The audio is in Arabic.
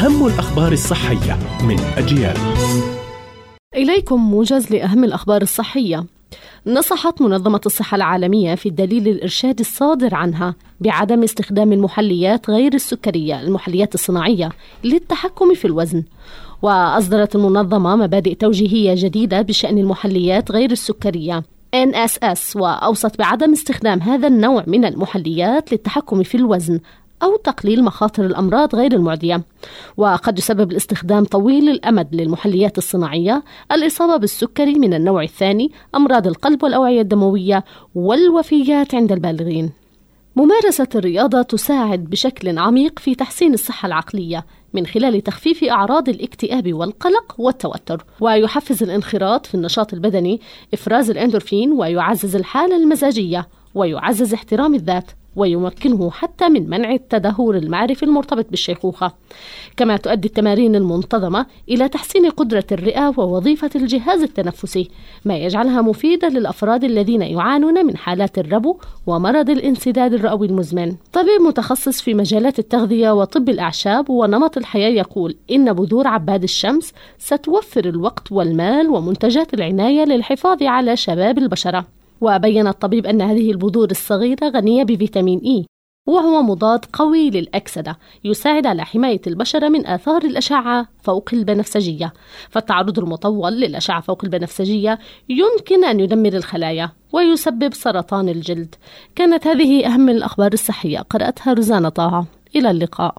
أهم الأخبار الصحية من أجيال. إليكم موجز لأهم الأخبار الصحية. نصحت منظمة الصحة العالمية في الدليل الإرشادي الصادر عنها بعدم استخدام المحليات غير السكرية المحليات الصناعية للتحكم في الوزن. وأصدرت المنظمة مبادئ توجيهية جديدة بشأن المحليات غير السكرية NSS وأوصت بعدم استخدام هذا النوع من المحليات للتحكم في الوزن أو تقليل مخاطر الأمراض غير المعدية. وقد يسبب الاستخدام طويل الأمد للمحليات الصناعية الإصابة بالسكري من النوع الثاني أمراض القلب والأوعية الدموية والوفيات عند البالغين. ممارسة الرياضة تساعد بشكل عميق في تحسين الصحة العقلية من خلال تخفيف أعراض الاكتئاب والقلق والتوتر. ويحفز الانخراط في النشاط البدني إفراز الأندورفين ويعزز الحالة المزاجية ويعزز احترام الذات. ويمكنه حتى من منع التدهور المعرفي المرتبط بالشيخوخة. كما تؤدي التمارين المنتظمة إلى تحسين قدرة الرئة ووظيفة الجهاز التنفسي ما يجعلها مفيدة للأفراد الذين يعانون من حالات الربو ومرض الانسداد الرئوي المزمن. طبيب متخصص في مجالات التغذية وطب الأعشاب ونمط الحياة يقول إن بذور عباد الشمس ستوفر الوقت والمال ومنتجات العناية للحفاظ على شباب البشرة. وبين الطبيب أن هذه البذور الصغيرة غنية بفيتامين إي وهو مضاد قوي للأكسدة يساعد على حماية البشرة من آثار الأشعة فوق البنفسجية. فالتعرض المطول للأشعة فوق البنفسجية يمكن أن يدمر الخلايا ويسبب سرطان الجلد. كانت هذه أهم الأخبار الصحية. قرأتها روزانا طه. إلى اللقاء.